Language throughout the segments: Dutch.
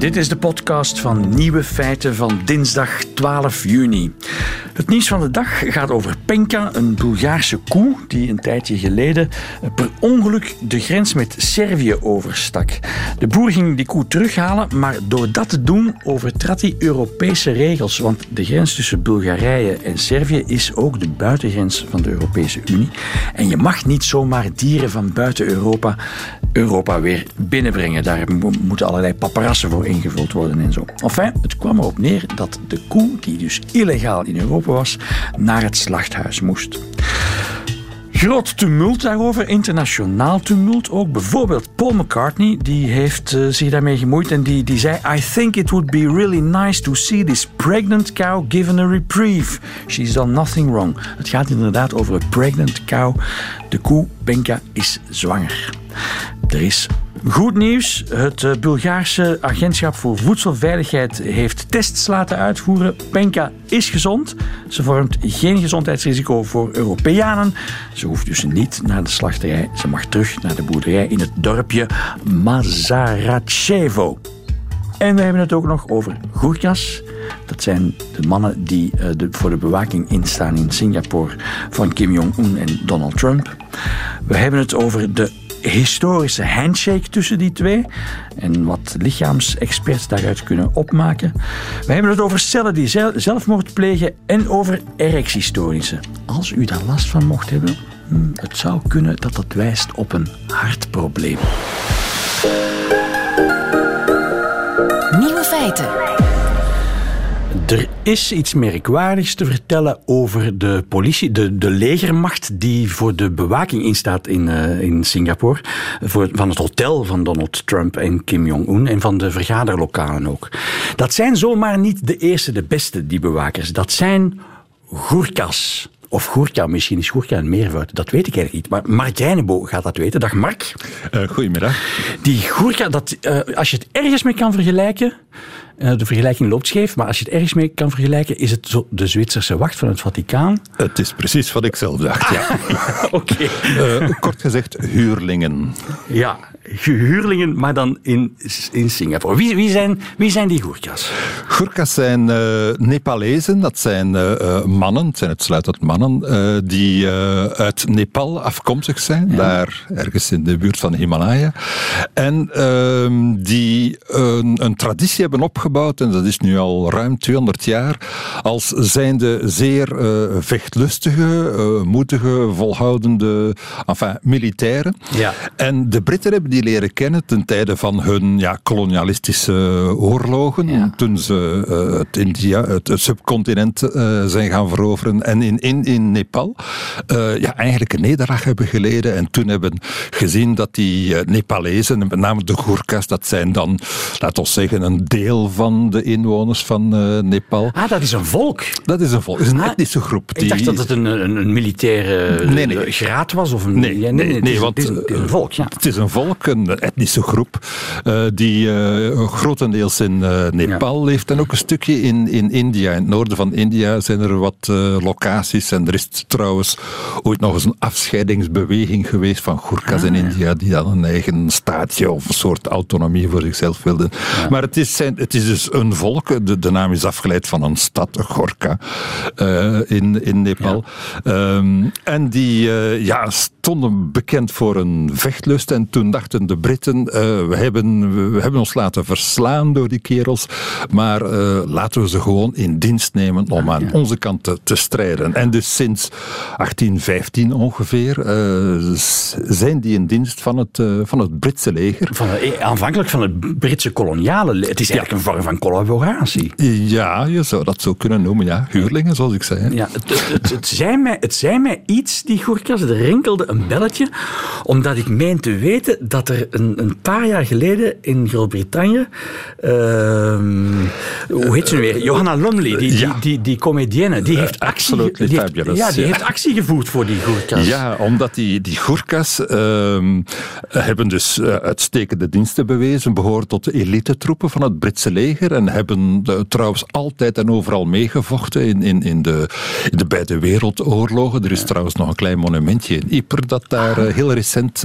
Dit is de podcast van Nieuwe Feiten van dinsdag 12 juni. Het nieuws van de dag gaat over Penka, een Bulgaarse koe die een tijdje geleden per ongeluk de grens met Servië overstak. De boer ging die koe terughalen, maar door dat te doen overtrad hij Europese regels. Want de grens tussen Bulgarije en Servië is ook de buitengrens van de Europese Unie. En je mag niet zomaar dieren van buiten Europa Europa weer binnenbrengen. Daar moeten allerlei paparassen voor ingevuld worden en zo. Enfin, het kwam erop neer dat de koe, die dus illegaal in Europa was, naar het slachthuis moest. Groot tumult daarover, internationaal tumult ook. Bijvoorbeeld Paul McCartney, die heeft uh, zich daarmee gemoeid en die, die zei... I think it would be really nice to see this pregnant cow given a reprieve. She's done nothing wrong. Het gaat inderdaad over een pregnant cow. De koe, Benka, is zwanger. Er is Goed nieuws. Het eh, Bulgaarse agentschap voor voedselveiligheid heeft tests laten uitvoeren. Penka is gezond. Ze vormt geen gezondheidsrisico voor Europeanen. Ze hoeft dus niet naar de slachterij. Ze mag terug naar de boerderij in het dorpje Mazarachevo. En we hebben het ook nog over Gurkhas. Dat zijn de mannen die de, voor de bewaking instaan in Singapore van Kim Jong-un en Donald Trump. We hebben het over de historische handshake tussen die twee en wat lichaamsexperts daaruit kunnen opmaken. We hebben het over cellen die zelfmoord plegen en over erectiestoornissen. Als u daar last van mocht hebben, hmm, het zou kunnen dat dat wijst op een hartprobleem. Nieuwe feiten. Er is iets merkwaardigs te vertellen over de politie, de, de legermacht die voor de bewaking instaat in, uh, in Singapore. Voor, van het hotel van Donald Trump en Kim Jong-un en van de vergaderlokalen ook. Dat zijn zomaar niet de eerste, de beste, die bewakers. Dat zijn Gurkhas. Of Goerka, misschien is Goerka een meervoud. Dat weet ik eigenlijk niet. Maar Mark Reinebo gaat dat weten. Dag Mark. Uh, goedemiddag. Die Goerka, dat, uh, als je het ergens mee kan vergelijken... Uh, de vergelijking loopt scheef, maar als je het ergens mee kan vergelijken... is het zo de Zwitserse wacht van het Vaticaan. Het is precies wat ik zelf dacht, ja. Oké. Okay. kort gezegd, huurlingen. Ja, huurlingen, maar dan in, in Singapore. Wie, wie, zijn, wie zijn die Gurkhas? Gurkhas zijn uh, Nepalezen, dat zijn uh, mannen, het zijn uitsluitend mannen, uh, die uit Nepal afkomstig zijn, ja. daar ergens in de buurt van Himalaya. En ehm, die een, een, traditie hebben opgebouwd, en dat is nu al ruim 200 jaar, als zijnde zeer vechtlustige, moedige, volhoudende enfin, militairen. Ja. En de Britten hebben die leren kennen ten tijde van hun ja, kolonialistische oorlogen. Ja. Toen ze uh, het, India, het, subcontinent uh, zijn gaan veroveren. En in, in, in Nepal uh, ja, eigenlijk een nederlaag hebben geleden. En toen hebben gezien dat die Nepalezen, met name de Gurkhas, dat zijn dan, laten we zeggen, een deel van de inwoners van Nepal. Ah, dat is een volk? Dat is een volk. Dat is een ah, etnische groep. Die... Ik dacht dat het een, een, een militaire nee, nee. graad was. Of een, nee, nee, nee, het, is, want, het, is, het is een volk. Ja. Het is een volk, een etnische groep, uh, die uh, grotendeels in uh, Nepal ja. leeft en ook een stukje in, in India. In het noorden van India zijn er wat locaties en er is trouwens ooit nog eens een afscheidingsbeweging geweest van Gurkhas ah, in India, die dan een eigen staatje of een soort autonomie voor zichzelf wilden. Ja. Maar het is, zijn, het is dus een volk, de, de naam is afgeleid van een stad, Gorka, in, in Nepal. Ja. Um, en die ja, stonden bekend voor een vechtlust en toen dachten de Britten, uh, we, hebben, we hebben ons laten verslaan door die kerels, maar uh, laten we ze gewoon in dienst nemen om aan ja. onze kant te, te, strijden. En dus sinds 1815 ongeveer uh, zijn die in dienst van het, van het Britse leger. Van, aanvankelijk van het Britse koloniale leger. Het is eigenlijk ja. een vorm van collaboratie. Ja, je zou dat zo kunnen noemen, ja. Huurlingen, zoals ik zei. Ja, het, het, het, het, zei mij, het zei mij iets, die Goerkas, er rinkelde een belletje, omdat ik meen te weten dat er een, een paar jaar geleden in Groot-Brittannië, uh, hoe heet ze nu weer? Johanna Lumley, die, ja. die, die, die comedienne, die heeft actie, die heeft, ja, die heeft actie gevoerd voor die Goerkas. Ja, omdat die, die Goerkas uh, hebben dus uh, uitstekende diensten bewezen, behoren tot de elite-troepen van het Britse leger en hebben de, trouwens altijd en overal meegevochten in, in, in, de, in de beide wereldoorlogen. Er is trouwens nog een klein monumentje in Ypres dat daar heel recent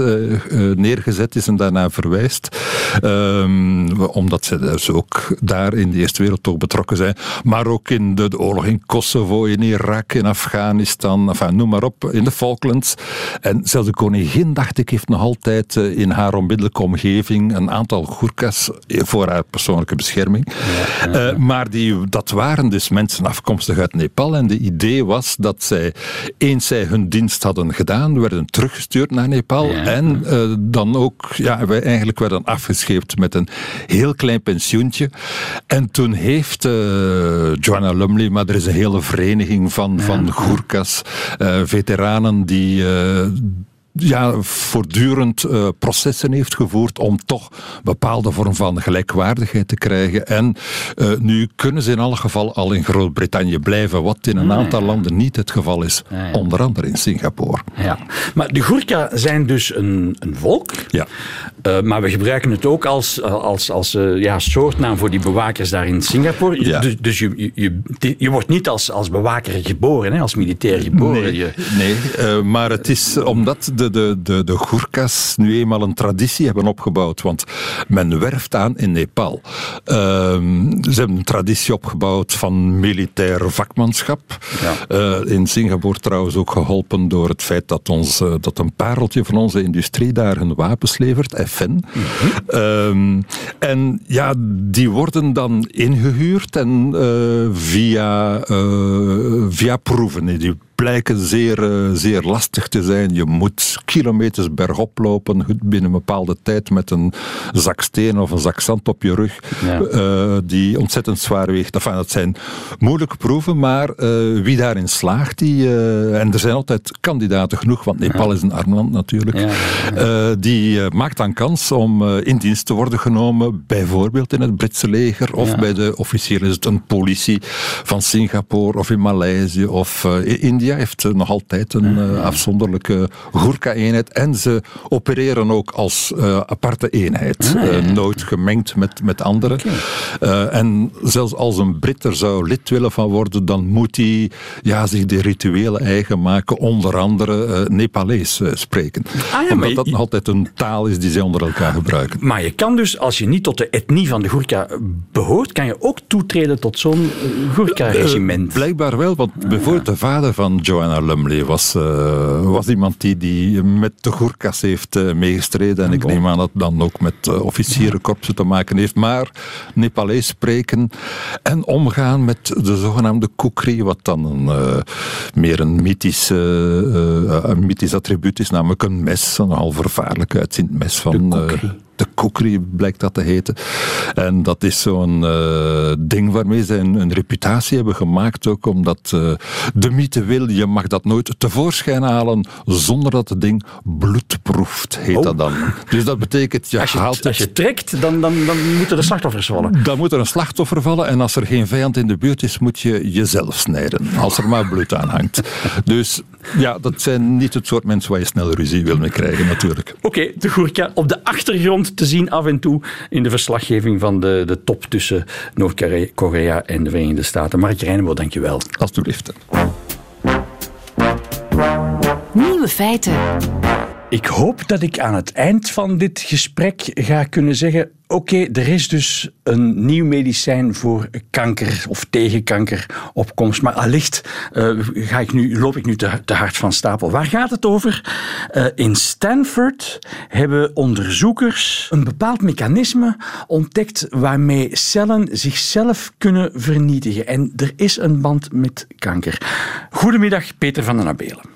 neergezet gezet is en daarna verwijst. Um, omdat ze dus ook daar in de Eerste Wereldoorlog betrokken zijn. Maar ook in de, de, oorlog in Kosovo, in Irak, in Afghanistan, enfin, noem maar op, in de Falklands. En zelfs de koningin, dacht ik, heeft nog altijd eh, in haar onmiddellijke omgeving een aantal Gurkhas voor haar persoonlijke bescherming. Uh, maar die, dat waren dus mensen afkomstig uit Nepal. En de idee was dat zij, eens zij hun dienst hadden gedaan, werden teruggestuurd naar Nepal. En uh, dan ook, ja, wij eigenlijk werden afgescheept met een heel klein pensioentje. En toen heeft uh, Joanna Lumley, maar er is een hele vereniging van, van Gurkhas, veteranen die ja, voortdurend uh, processen heeft gevoerd om toch bepaalde vorm van gelijkwaardigheid te krijgen. En uh, nu kunnen ze in alle geval al in Groot-Brittannië blijven, wat in een aantal landen niet het geval is. Onder andere in Singapore. Ja. Maar de Gurkha zijn dus een, een volk. Ja. Uh, maar we gebruiken het ook als, als, als ja, soortnaam voor die bewakers daar in Singapore. Ja. Dus, dus je, je, je, wordt niet als, als bewaker geboren, hè, als militair geboren. Nee, je... nee maar het is omdat de de, de, de Gurkhas nu eenmaal een traditie hebben opgebouwd. Want men werft aan in Nepal. Uh, ze hebben een traditie opgebouwd van militair vakmanschap. Ja. Uh, in Singapore trouwens ook geholpen door het feit dat, ons, uh, dat een pareltje van onze industrie daar hun wapens levert, FN. Mm -hmm. en ja, die worden dan ingehuurd en eh, via, via proeven. Die blijken zeer, uh, zeer lastig te zijn. Je moet kilometers bergop lopen binnen een bepaalde tijd met een zak steen of een zak zand op je rug, ja. uh, die ontzettend zwaar weegt. Enfin, dat zijn moeilijke proeven, maar uh, wie daarin slaagt, die, en er zijn altijd kandidaten genoeg, want Nepal ja. is een arm land natuurlijk, ja, die maakt dan kans om in dienst te worden genomen, bijvoorbeeld in het Britse leger of bij de officieren is het een politie van Singapore of in Maleisië of in India. India heeft nog altijd een uh, afzonderlijke Gurkha-eenheid. En ze opereren ook als uh, aparte eenheid. Ah, ja. nooit gemengd met, met anderen. Okay. en zelfs als een Brit er zou lid willen van worden, dan moet hij ja, zich de rituelen eigen maken. Onder andere Nepalees spreken. Ah, ja, Omdat dat nog altijd een taal is die zij onder elkaar gebruiken. Maar je kan dus, als je niet tot de etnie van de Gurkha behoort, kan je ook toetreden tot zo'n Gurkha-regiment. blijkbaar wel, want bijvoorbeeld de vader van Joanna Lumley was, uh, was iemand die, die met de Gurkhas heeft uh, meegestreden. En ik neem aan dat het dan ook met uh, officierenkorpsen te maken heeft. Maar Nepalees spreken en omgaan met de zogenaamde kukri, wat dan een, meer een mythisch, een mythisch attribuut is, namelijk een mes, een al vervaarlijk uitziend mes van de kukri blijkt dat te heten. En dat is zo'n uh, ding waarmee ze een, een, reputatie hebben gemaakt, ook omdat uh, de mythe wil, je mag dat nooit tevoorschijn halen zonder dat het ding bloed proeft, heet oh. dat dan. Dus dat betekent, je als je, haalt het... Als je trekt, dan, dan, dan moeten er slachtoffers vallen. Dan moet er een slachtoffer vallen en als er geen vijand in de buurt is, moet je jezelf snijden. Als er maar bloed aan hangt. Dus ja, dat zijn niet het soort mensen waar je snel ruzie wil mee krijgen, natuurlijk. Oké, okay, de Goerka op de achtergrond te zien af en toe in de verslaggeving van de, de top tussen Noord-Korea en de Verenigde Staten. Mark Reinebo, dankjewel. Alsjeblieft. Nieuwe feiten. Ik hoop dat ik aan het eind van dit gesprek ga kunnen zeggen: oké, er is dus een nieuw medicijn voor kanker of tegen kanker op komst. Maar allicht uh, ga ik nu, loop ik nu te, te, hard van stapel. Waar gaat het over? Uh, in Stanford hebben onderzoekers een bepaald mechanisme ontdekt waarmee cellen zichzelf kunnen vernietigen. En er is een band met kanker. Goedemiddag, Peter van den Abelen.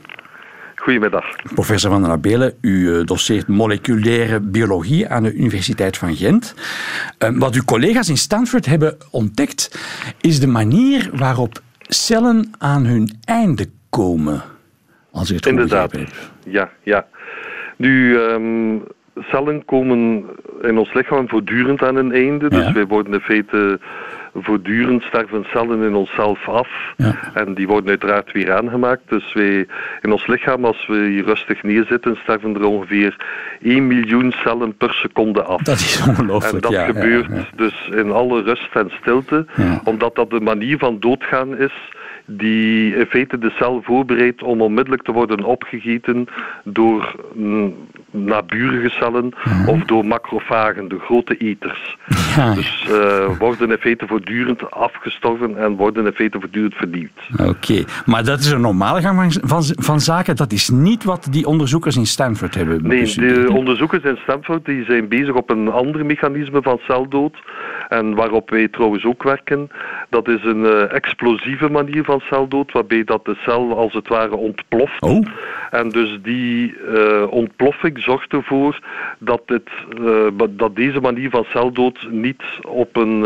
Goedemiddag. Professor Van den Abelen, u doseert moleculaire biologie aan de Universiteit van Gent. Wat uw collega's in Stanford hebben ontdekt, is de manier waarop cellen aan hun einde komen. Als ik het Inderdaad. heb. Ja, ja. Nu, um, cellen komen in ons lichaam voortdurend aan een einde. Dus wij worden in feite voortdurend sterven cellen in onszelf af. Ja. En die worden uiteraard weer aangemaakt. Dus wij, in ons lichaam, als we hier rustig neerzitten, sterven er ongeveer 1 miljoen cellen per seconde af. Dat is ongelooflijk. En dat ja, gebeurt dus in alle rust en stilte, omdat dat de manier van doodgaan is die in feite de cel voorbereidt om onmiddellijk te worden opgegeten door naburige cellen of door macrofagen, de grote eters. Ja. Dus uh, worden in feite voortdurend afgestorven en worden in feite voortdurend vernieuwd. Oké, maar dat is een normale gang van, van, zaken. Dat is niet wat die onderzoekers in Stanford hebben Nee, de onderzoekers in Stanford die zijn bezig op een ander mechanisme van celdood. En waarop wij trouwens ook werken. Dat is een uh, explosieve manier van celdood, waarbij dat de cel als het ware ontploft. Oh. En dus die uh, ontploffing zorgt ervoor dat, dit, uh, dat deze manier van celdood niet op een,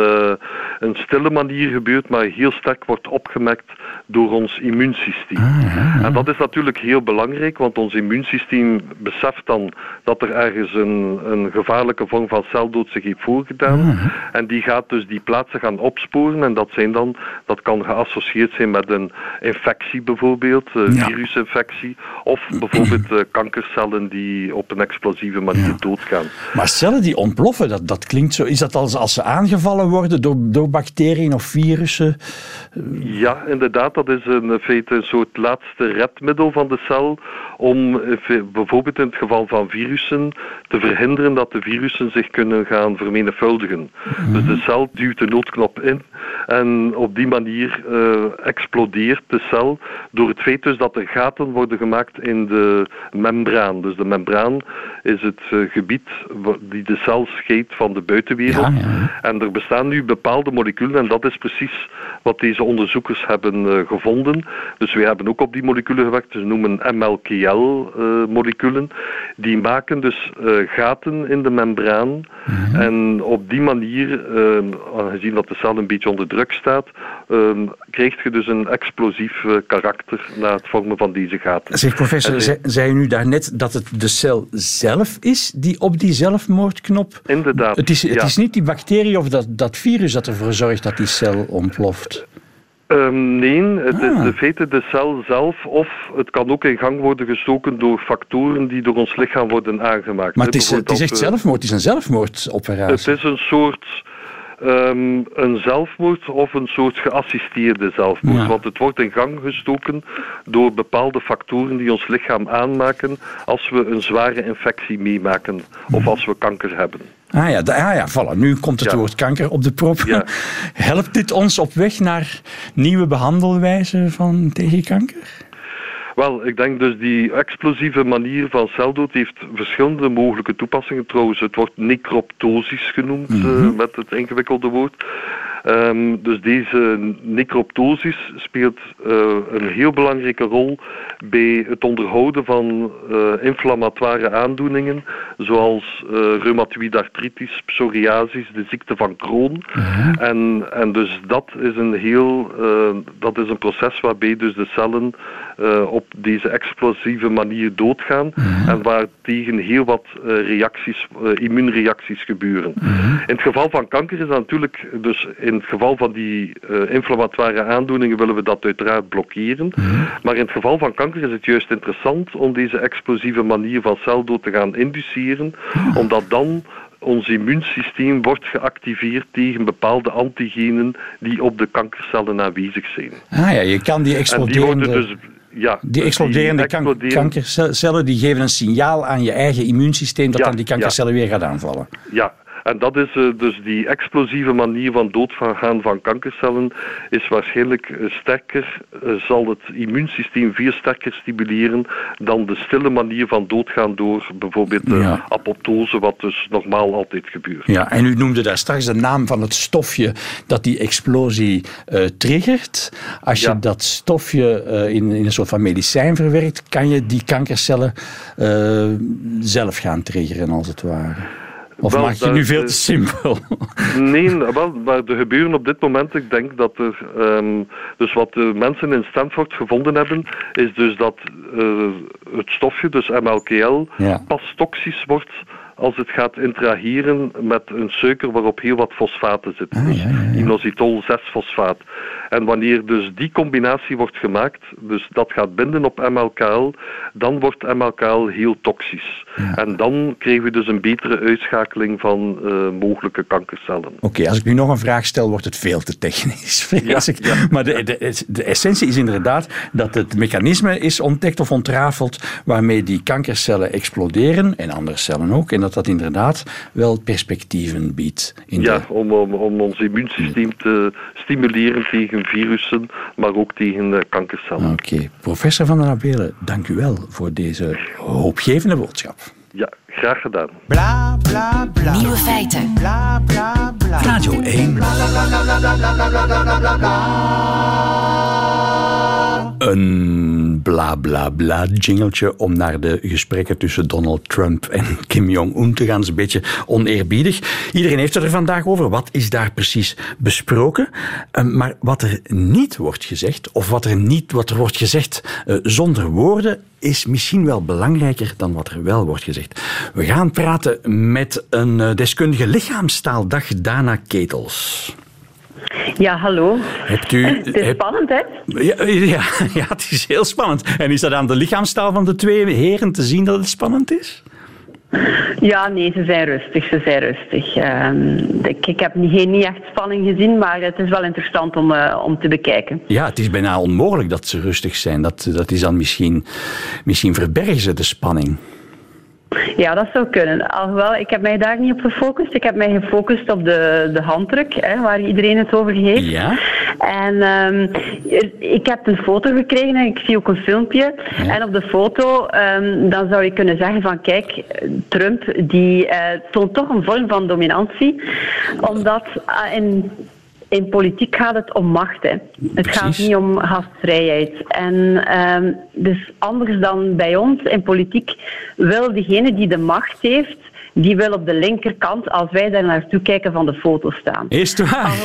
een stille manier gebeurt, maar heel sterk wordt opgemerkt door ons immuunsysteem. Ah, en dat is natuurlijk heel belangrijk, want ons immuunsysteem beseft dan dat er ergens een, een gevaarlijke vorm van celdood zich heeft voorgedaan. Ah, en die gaat dus die plaatsen gaan opsporen. En dat, zijn dan, dat kan geassocieerd zijn met een infectie bijvoorbeeld, een Ja. virusinfectie. Of bijvoorbeeld eh, kankercellen die op een explosieve manier Ja. doodgaan. Maar cellen die ontploffen, dat, dat klinkt zo. Is dat als, als ze aangevallen worden door, door bacteriën of virussen? Ja, inderdaad, dat is in feite een soort laatste redmiddel van de cel om eh, bijvoorbeeld in het geval van virussen te verhinderen dat de virussen zich kunnen gaan vermenigvuldigen. Dus de cel duwt de noodknop in en op die manier eh, explodeert de cel door het feit dus dat er gaten worden gemaakt in de membraan. Dus de membraan is het eh, gebied die de cel scheidt van de buitenwereld. Ja, ja. En er bestaan nu bepaalde moleculen en dat is precies wat deze onderzoekers hebben eh, gevonden. Dus wij hebben ook op die moleculen gewerkt, ze noemen MLKL-moleculen. die maken dus gaten in de membraan en op die manier, eh, aangezien dat de cel een beetje onder druk staat, eh, krijg je dus een explosief eh, karakter na het vormen van deze gaten. Zeg professor, En, eh, zei, zei u nu daarnet dat het de cel zelf is die op die zelfmoordknop... Inderdaad. Het is, het ja. is niet die bacterie of dat, dat virus dat ervoor zorgt dat die cel ontploft. Ehm, nee, het is Ah. de feite de cel zelf of het kan ook in gang worden gestoken door factoren die door ons lichaam worden aangemaakt. Maar het is, het is echt eh, zelfmoord, het is een zelfmoordoperatie. Het is een soort ehm, een zelfmoord of een soort geassisteerde zelfmoord. Ja. Want het wordt in gang gestoken door bepaalde factoren die ons lichaam aanmaken als we een zware infectie meemaken of als we kanker hebben. Ah ja, ah ja voilà. nu komt het Ja. woord kanker op de prop. Ja. Helpt dit ons op weg naar nieuwe behandelwijzen van tegen kanker? Wel, ik denk dus die explosieve manier van celdood heeft verschillende mogelijke toepassingen. Trouwens, het wordt necroptosis genoemd eh, met het ingewikkelde woord. Ehm, dus deze necroptosis speelt eh, een heel belangrijke rol bij het onderhouden van eh, inflammatoire aandoeningen, zoals reumatoïde artritis, psoriasis, de ziekte van Crohn. en, en dus dat is een heel, eh, dat is een proces waarbij dus de cellen eh, op deze explosieve manier doodgaan en waar tegen heel wat reacties, immuunreacties gebeuren. In het geval van kanker is dat natuurlijk, dus in het geval van die inflammatoire aandoeningen willen we dat uiteraard blokkeren. Maar in het geval van kanker is het juist interessant om deze explosieve manier van celdood te gaan induceren, omdat dan ons immuunsysteem wordt geactiveerd tegen bepaalde antigenen die op de kankercellen aanwezig zijn. Ah ja, je kan die En die exploderende, worden dus ja, die exploderende kan- exploderen- kankercellen die geven een signaal aan je eigen immuunsysteem dat Ja, dan die kankercellen weer gaat aanvallen. Ja, en dat is eh, dus die explosieve manier van doodgaan van kankercellen is waarschijnlijk eh, sterker, eh, zal het immuunsysteem veel sterker stimuleren dan de stille manier van doodgaan door bijvoorbeeld de Ja. apoptose, wat dus normaal altijd gebeurt. Ja, en u noemde daar straks de naam van het stofje dat die explosie triggert. Als je dat stofje in, in een soort van medicijn verwerkt, kan je die kankercellen zelf gaan triggeren, als het ware. Of Wel, maak je nu veel te simpel? Nee, wel, maar er gebeuren op dit moment, ik denk dat er, ehm, dus wat de mensen in Stanford gevonden hebben, is dus dat eh, het stofje, dus MLKL, Ja. pas toxisch wordt als het gaat interageren met een suiker waarop heel wat fosfaten zitten. Ah, dus inositol 6-fosfaat. En wanneer dus die combinatie wordt gemaakt, dus dat gaat binden op MLKL, dan wordt MLKL heel toxisch. En dan krijgen we dus een betere uitschakeling van uh, mogelijke kankercellen. Oké, als ik nu nog een vraag stel, wordt het veel te technisch. Ja, ja. Maar de, de, de, essentie is inderdaad dat het mechanisme is ontdekt of ontrafeld waarmee die kankercellen exploderen, en andere cellen ook, en dat dat inderdaad wel perspectieven biedt. In ja, om, om, om ons immuunsysteem te stimuleren tegen virussen, maar ook tegen kankercellen. Oké, professor Van der Abelen, dank u wel voor deze hoopgevende boodschap. Ja, graag gedaan. Bla, bla, bla. Nieuwe feiten. Bla, bla, bla. Radio 1. Bla, bla, bla, bla, bla, bla, bla, bla, bla. Een bla bla bla jingeltje om naar de gesprekken tussen Donald Trump en Kim Jong-un te gaan. Dat is een beetje oneerbiedig. Iedereen heeft het er vandaag over. Wat is daar precies besproken? Ehm, maar wat er niet wordt gezegd, of wat er, niet, wat er wordt gezegd uh, zonder woorden, is misschien wel belangrijker dan wat er wel wordt gezegd. We gaan praten met een eh, deskundige lichaamstaaldag, Dana Ketels. Ja, hallo. Hebt u, het is spannend, hè? Ja, ja, ja, het is heel spannend. En is dat aan de lichaamstaal van de twee heren te zien dat het spannend is? Ja, nee, ze zijn rustig. Ze zijn rustig. Ehm, ik, ik, heb niet, niet echt spanning gezien, maar het is wel interessant om, uh, om te bekijken. Ja, het is bijna onmogelijk dat ze rustig zijn. Dat, dat is dan misschien, misschien verbergen ze de spanning. Ja, dat zou kunnen. Alhoewel, ik heb mij daar niet op gefocust. Ik heb mij gefocust op de, de handdruk, hè, waar iedereen het over heeft. Ja. En um, ik heb een foto gekregen en ik zie ook een filmpje. En op de foto, um, dan zou je kunnen zeggen van kijk, Trump die uh, toont toch een vorm van dominantie. Omdat uh, in in politiek gaat het om macht. Hè. Het gaat niet om gastvrijheid. En um, dus anders dan bij ons in politiek wil degene die de macht heeft die wil op de linkerkant, als wij daar naartoe kijken, van de foto staan. Is het waar?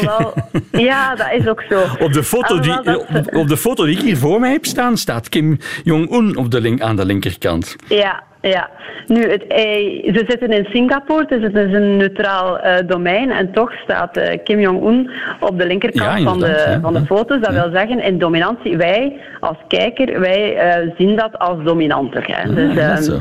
ja, dat is ook zo. Op de, foto die, op, de foto die ik hier voor mij heb staan, staat Kim Jong-un op de link, aan de linkerkant. Ja, ja, nu, het, eh, ze zitten in Singapore, dus het is een neutraal uh, domein. En toch staat uh, Kim Jong-un op de linkerkant van, de, van de foto's. Dat wil zeggen, in dominantie, wij als kijker, wij zien dat als dominanter. Hè. Dus, um,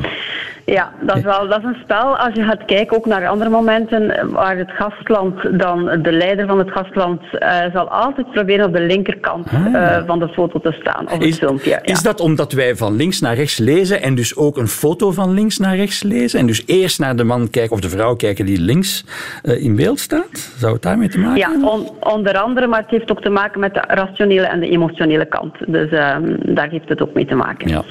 ja, dat is wel dat is een spel. Als je gaat kijken ook naar andere momenten waar het gastland dan, de leider van het gastland, uh, zal altijd proberen op de linkerkant uh, van de foto te staan, of het filmpje. Ja. Is dat omdat wij van links naar rechts lezen en dus ook een foto van links naar rechts lezen? En dus eerst naar de man kijken of de vrouw kijken die links uh, in beeld staat? Zou het daarmee te maken ja, hebben? Ja, onder andere, maar het heeft ook te maken met de rationele en de emotionele kant. Dus daar heeft het ook mee te maken. Ja.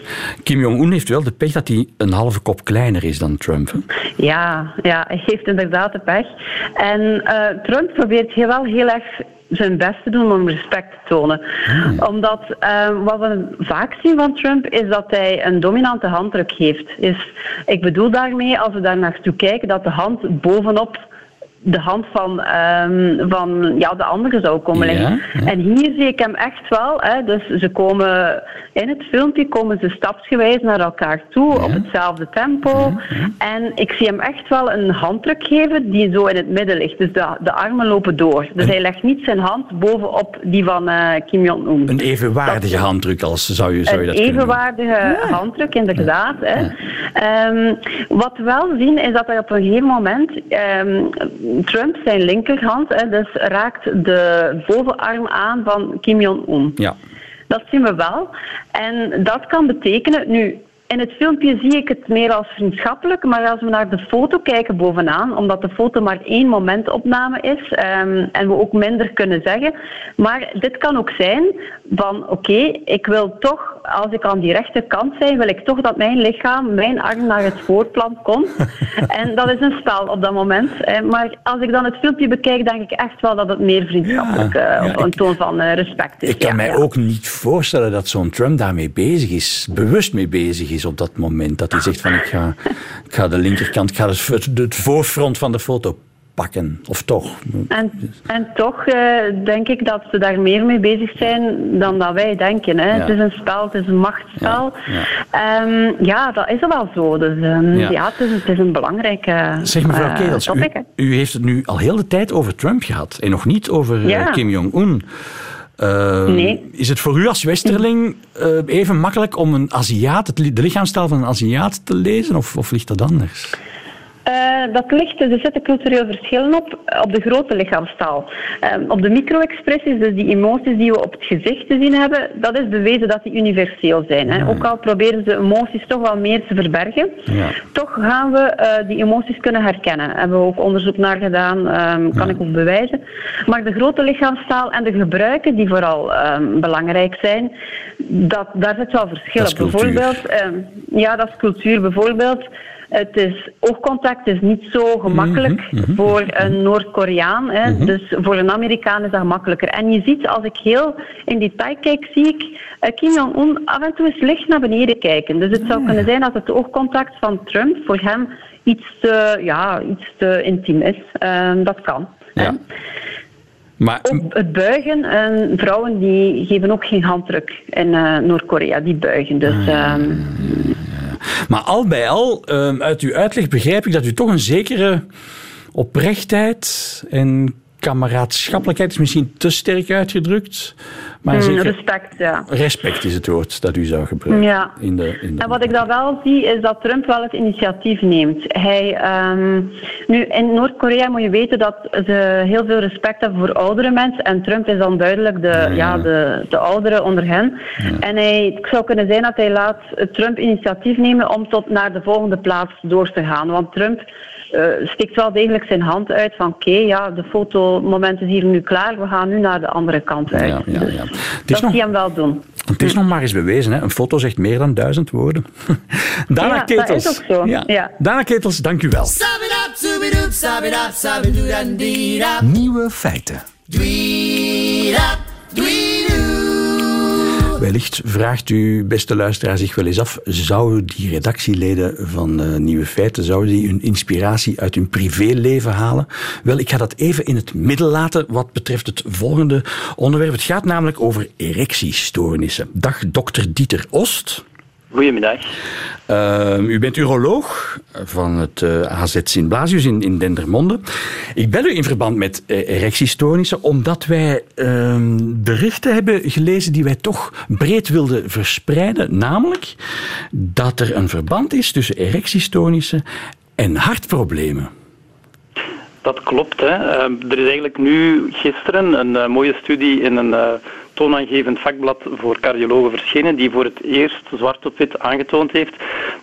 Kim Jong-un heeft wel de pech dat hij een halve kop kleiner is dan Trump. Ja, ja, hij heeft inderdaad de pech. En uh, Trump probeert heel wel heel erg zijn best te doen om respect te tonen. Hmm. Omdat uh, wat we vaak zien van Trump is dat hij een dominante handdruk heeft. Is, ik bedoel daarmee, als we daar naartoe kijken, dat de hand bovenop de hand van, um, van ja, de anderen zou komen liggen. En hier zie ik hem echt wel. Hè, dus ze komen in het filmpje komen ze stapsgewijs naar elkaar toe op hetzelfde tempo. En ik zie hem echt wel een handdruk geven die zo in het midden ligt. Dus de, de armen lopen door. Dus hij legt niet zijn hand bovenop die van uh, Kim Jong-un. Een evenwaardige handdruk als zou je, zou je dat Een evenwaardige handdruk, inderdaad. Hè. Um, wat we wel zien is dat hij op een gegeven moment um, Trump zijn linkerhand hè, dus raakt de bovenarm aan van Kim Jong-un. Ja. Dat zien we wel. En dat kan betekenen, nu, in het filmpje zie ik het meer als vriendschappelijk, maar als we naar de foto kijken bovenaan, omdat de foto maar één momentopname is um, en we ook minder kunnen zeggen. Maar dit kan ook zijn van oké, ik wil toch, als ik aan die rechterkant zijn, wil ik toch dat mijn lichaam, mijn arm naar het voorplan komt. en dat is een spel op dat moment. Maar als ik dan het filmpje bekijk, denk ik echt wel dat het meer vriendschappelijk ja, uh, een toon van uh, respect is. Ik kan mij ook niet voorstellen dat zo'n Trump daarmee bezig is, bewust mee bezig is is op dat moment. Dat hij zegt van ik ga, ik ga de linkerkant, ik ga het, het voorfront van de foto pakken, of toch? En, en toch uh, denk ik dat ze daar meer mee bezig zijn dan dat wij denken. Hè. Ja. Het is een spel, het is een machtsspel. Ja, ja. Um, ja dat is wel zo. Dus um, ja. het, is, het is een belangrijke Zeg mevrouw uh, Kedels, topic, u, u, heeft het nu al heel de tijd over Trump gehad en nog niet over uh, Kim Jong-un. Ehm, nee. Is het voor u als Westerling uh, even makkelijk om een Aziat, de lichaamstaal van een Aziat te lezen, of, of ligt dat anders? Uh, dat ligt, er zitten cultureel verschillen op, op de grote lichaamstaal. Uh, op de micro-expressies, dus die emoties die we op het gezicht te zien hebben, dat is bewezen dat die universeel zijn. Hè. Ook al proberen ze emoties toch wel meer te verbergen, ja. toch gaan we uh, die emoties kunnen herkennen. Daar hebben we ook onderzoek naar gedaan, um, kan ja. ik ook bewijzen. Maar de grote lichaamstaal en de gebruiken, die vooral um, belangrijk zijn, dat, daar zit wel verschil op. Bijvoorbeeld, ja, dat is cultuur. Bijvoorbeeld, het is, oogcontact is niet zo gemakkelijk mm -hmm, voor een Noord-Koreaan. Mm -hmm. Dus voor een Amerikaan is dat gemakkelijker. En je ziet, als ik heel in detail kijk, zie ik uh, Kim Jong-un af en toe eens licht naar beneden kijken. Dus het zou kunnen zijn dat het oogcontact van Trump voor hem iets te, ja, iets te intiem is. Uh, dat kan. Ja. Maar... Ook het buigen. En vrouwen die geven ook geen handdruk in uh, Noord-Korea. Die buigen. Dus... Uh, maar al bij al, ehm, uit uw uitleg begrijp ik dat u toch een zekere oprechtheid en kameraadschappelijkheid is misschien te sterk uitgedrukt. Maar mm, zeker respect, ja. Respect is het woord dat u zou gebruiken. Ja. In de, in de en wat ik dan wel zie, is dat Trump wel het initiatief neemt. Hij, um, nu, in Noord-Korea moet je weten dat ze heel veel respect hebben voor oudere mensen. En Trump is dan duidelijk de, ja, ja de, de oudere onder hen. Ja. En hij, het zou kunnen zijn dat hij laat Trump initiatief nemen om tot naar de volgende plaats door te gaan. Want Trump uh, stikt wel degelijk zijn hand uit van oké, okay, ja, de fotomoment is hier nu klaar, we gaan nu naar de andere kant uit. Ja, ja, ja. Dus dat nog, hij hem wel doen. Het is nog maar eens bewezen, hè? een foto zegt meer dan duizend woorden. Dana ja, Ketels. dat is ook zo. Ja. Ja. Dana Ketels, dank u wel. Nieuwe feiten. Wellicht vraagt u, beste luisteraar, zich wel eens af: zouden die redactieleden van uh, Nieuwe Feiten zouden die hun inspiratie uit hun privéleven halen? Wel, ik ga dat even in het midden laten wat betreft het volgende onderwerp. Het gaat namelijk over erectiestoornissen. Dag, dokter Dieter Ost. Goedemiddag. Uh, u bent uroloog van het uh, eh, AZ Sint-Blasius in, in Dendermonde. Ik bel u in verband met uh, erectiestoornissen omdat wij ehm, berichten hebben gelezen die wij toch breed wilden verspreiden. Namelijk dat er een verband is tussen erectiestoornissen en hartproblemen. Dat klopt. Hè. Ehm, er is eigenlijk nu gisteren een eh, mooie studie in een toonaangevend vakblad voor cardiologen verschenen, die voor het eerst zwart op wit aangetoond heeft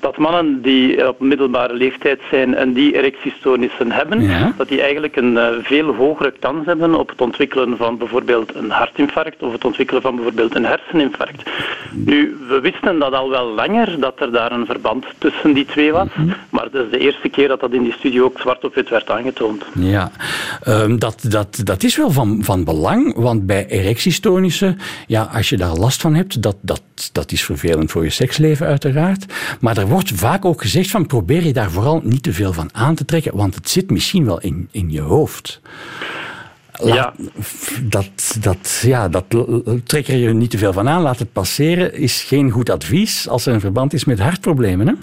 dat mannen die op middelbare leeftijd zijn en die erectiestoornissen hebben, dat die eigenlijk een uh, veel hogere kans hebben op het ontwikkelen van bijvoorbeeld een hartinfarct of het ontwikkelen van bijvoorbeeld een herseninfarct. Nu, we wisten dat al wel langer, dat er daar een verband tussen die twee was, mhm. maar het is de eerste keer dat dat in die studie ook zwart op wit werd aangetoond. Ja, um, dat, dat, dat is wel van, van belang, want bij erectiestoornissen ja, als je daar last van hebt, dat, dat, dat is vervelend voor je seksleven uiteraard. Maar er wordt vaak ook gezegd van probeer je daar vooral niet te veel van aan te trekken, want het zit misschien wel in, in je hoofd. ja. Dat, dat, ja, dat trek er je niet te veel van aan, laat het passeren, is geen goed advies als er een verband is met hartproblemen. Hè?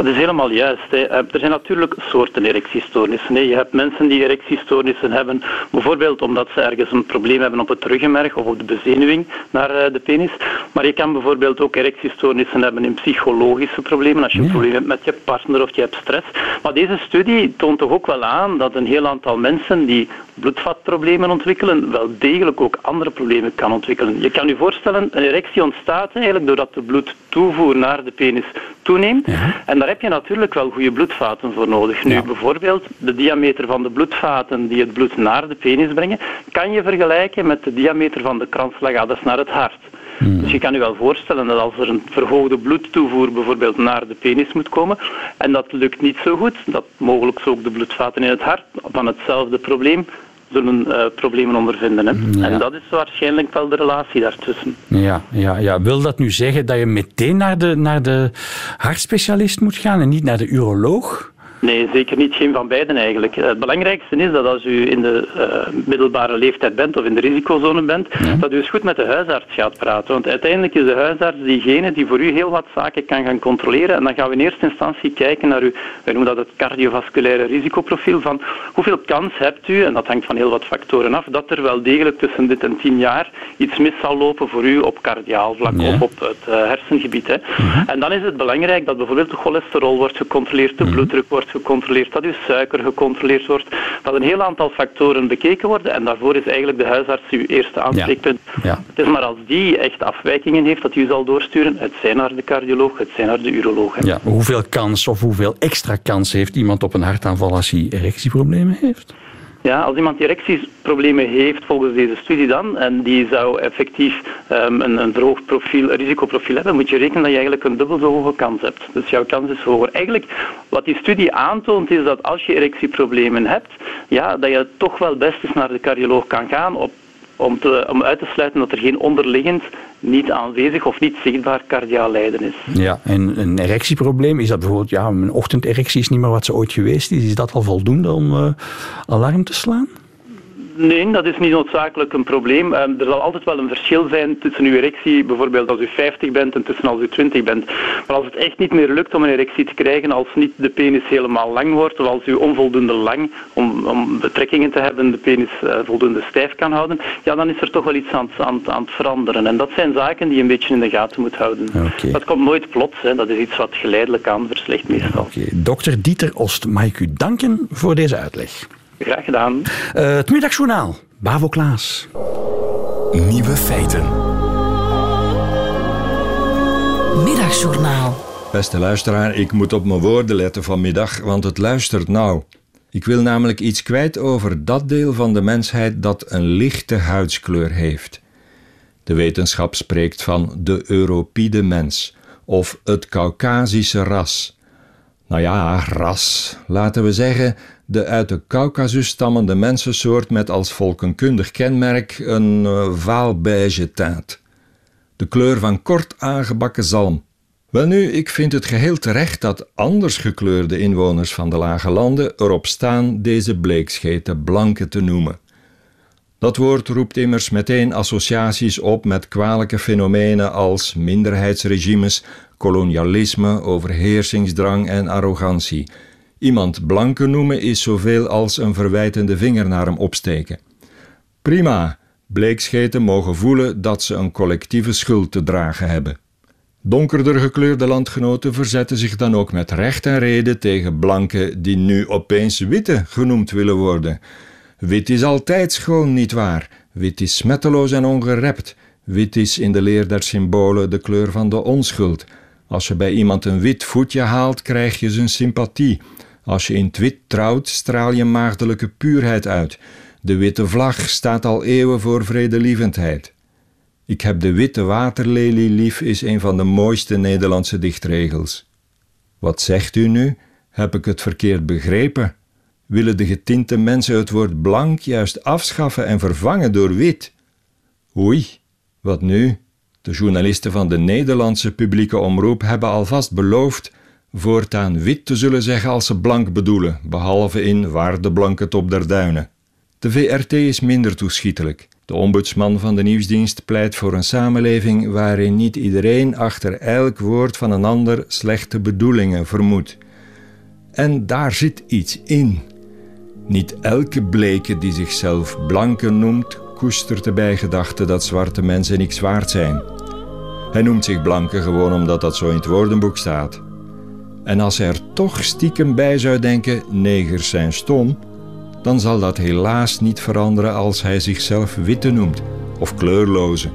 Dat is helemaal juist. Hè. Eh, er zijn natuurlijk soorten erectiestoornissen. Je hebt mensen die erectiestoornissen hebben, bijvoorbeeld omdat ze ergens een probleem hebben op het ruggenmerg of op de bezenuwing naar eh, de penis. Maar je kan bijvoorbeeld ook erectiestoornissen hebben in psychologische problemen, als je een probleem hebt met je partner of je hebt stress. Maar deze studie toont toch ook wel aan dat een heel aantal mensen die bloedvatproblemen ontwikkelen, wel degelijk ook andere problemen kan ontwikkelen. Je kan je voorstellen, een erectie ontstaat eigenlijk doordat de bloedtoevoer naar de penis toeneemt. En daar heb je natuurlijk wel goede bloedvaten voor nodig. Nu, bijvoorbeeld, de diameter van de bloedvaten die het bloed naar de penis brengen, kan je vergelijken met de diameter van de kransslagaders naar het hart. Hmm. Dus je kan je wel voorstellen dat als er een verhoogde bloedtoevoer bijvoorbeeld naar de penis moet komen, en dat lukt niet zo goed, dat mogelijk ook de bloedvaten in het hart van hetzelfde probleem zullen uh, problemen ondervinden. Hè. Ja. En dat is waarschijnlijk wel de relatie daartussen. Ja, ja, ja. Wil dat nu zeggen dat je meteen naar de, naar de hartspecialist moet gaan en niet naar de uroloog? Nee, zeker niet. Geen van beiden eigenlijk. Het belangrijkste is dat als u in de uh, middelbare leeftijd bent of in de risicozone bent, dat u eens goed met de huisarts gaat praten. Want uiteindelijk is de huisarts diegene die voor u heel wat zaken kan gaan controleren. En dan gaan we in eerste instantie kijken naar uw, wij noemen dat het cardiovasculaire risicoprofiel, van hoeveel kans hebt u, en dat hangt van heel wat factoren af, dat er wel degelijk tussen dit en tien jaar iets mis zal lopen voor u op cardiaal vlak of op het uh, hersengebied. Hè. Mhm. En dan is het belangrijk dat bijvoorbeeld de cholesterol wordt gecontroleerd, de mhm. bloeddruk wordt gecontroleerd, dat uw suiker gecontroleerd wordt, dat een heel aantal factoren bekeken worden en daarvoor is eigenlijk de huisarts uw eerste aanspreekpunt. Ja. Het is maar als die echt afwijkingen heeft dat u zal doorsturen, het zijn naar de cardioloog, het zijn naar de uroloog. Ja, hoeveel kans of hoeveel extra kans heeft iemand op een hartaanval als hij erectieproblemen heeft? Ja, als iemand erectieproblemen heeft volgens deze studie dan, en die zou effectief um, een, een profiel, risicoprofiel hebben, moet je rekenen dat je eigenlijk een dubbel zo hoge kans hebt. Dus jouw kans is hoger. Eigenlijk, wat die studie aantoont, is dat als je erectieproblemen hebt, ja, dat je toch wel best eens naar de cardioloog kan gaan op om, te, om uit te sluiten dat er geen onderliggend, niet aanwezig of niet zichtbaar cardiaal lijden is. Ja, en een erectieprobleem, is dat bijvoorbeeld, ja, mijn ochtenderectie is niet meer wat ze ooit geweest is, is dat al voldoende om uh, alarm te slaan? Nee, dat is niet noodzakelijk een probleem. Ehm, er zal altijd wel een verschil zijn tussen uw erectie, bijvoorbeeld als u 50 bent en tussen als u 20 bent. Maar als het echt niet meer lukt om een erectie te krijgen, als niet de penis helemaal lang wordt, of als u onvoldoende lang om, om betrekkingen te hebben de penis uh, voldoende stijf kan houden, ja, dan is er toch wel iets aan, aan, aan het veranderen. En dat zijn zaken die je een beetje in de gaten moet houden. Dat komt nooit plots, hè. dat is iets wat geleidelijk aan verslecht meestal. Okay. Dokter Dieter Ost, mag ik u danken voor deze uitleg. Graag gedaan. Uh, het middagjournaal. Bavo Klaas. Nieuwe feiten. Middagjournaal. Beste luisteraar, ik moet op mijn woorden letten vanmiddag, want het luistert nou. Ik wil namelijk iets kwijt over dat deel van de mensheid dat een lichte huidskleur heeft. De wetenschap spreekt van de Europide mens of het Caucasische ras. Nou ja, ras. Laten we zeggen de uit de Caucasus stammende mensensoort met als volkenkundig kenmerk een uh, vaalbeige taat. De kleur van kort aangebakken zalm. Welnu, ik vind het geheel terecht dat anders gekleurde inwoners van de lage landen erop staan deze bleekscheten blanke te noemen. Dat woord roept immers meteen associaties op met kwalijke fenomenen als minderheidsregimes, kolonialisme, overheersingsdrang en arrogantie Iemand blanke noemen is zoveel als een verwijtende vinger naar hem opsteken. Prima, bleekscheten mogen voelen dat ze een collectieve schuld te dragen hebben. Donkerder gekleurde landgenoten verzetten zich dan ook met recht en reden tegen blanken die nu opeens witte genoemd willen worden. Wit is altijd schoon, nietwaar? Wit is smetteloos en ongerept. Wit is in de leer der symbolen de kleur van de onschuld. Als je bij iemand een wit voetje haalt, krijg je zijn sympathie. Als je in het wit trouwt, straal je maagdelijke puurheid uit. De witte vlag staat al eeuwen voor vredelievendheid. Ik heb de witte waterlelie lief is een van de mooiste Nederlandse dichtregels. Wat zegt u nu? Heb ik het verkeerd begrepen? Willen de getinte mensen het woord blank juist afschaffen en vervangen door wit? Oei, wat nu? De journalisten van de Nederlandse publieke omroep hebben alvast beloofd voortaan wit te zullen zeggen als ze blank bedoelen, behalve in Waar de blanke top der duinen. De VRT is minder toeschietelijk. De ombudsman van de nieuwsdienst pleit voor een samenleving waarin niet iedereen achter elk woord van een ander slechte bedoelingen vermoedt. En daar zit iets in. Niet elke bleke die zichzelf blanke noemt, koestert de bijgedachte dat zwarte mensen niks waard zijn. Hij noemt zich blanke gewoon omdat dat zo in het woordenboek staat. En als hij er toch stiekem bij zou denken: negers zijn stom, dan zal dat helaas niet veranderen als hij zichzelf witte noemt of kleurloze.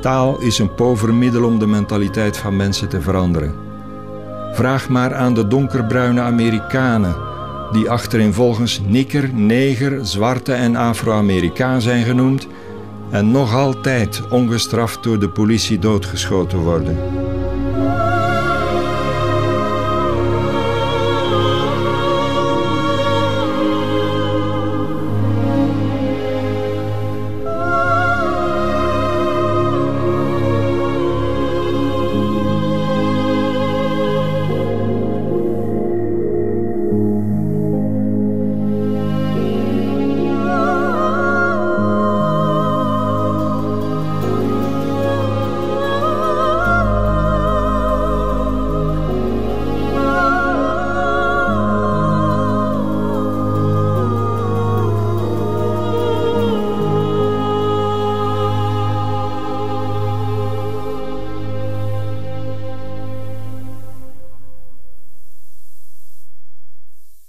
Taal is een pover middel om de mentaliteit van mensen te veranderen. Vraag maar aan de donkerbruine Amerikanen, die achtereenvolgens nikker, neger, zwarte en Afro-Amerikaan zijn genoemd en nog altijd ongestraft door de politie doodgeschoten worden.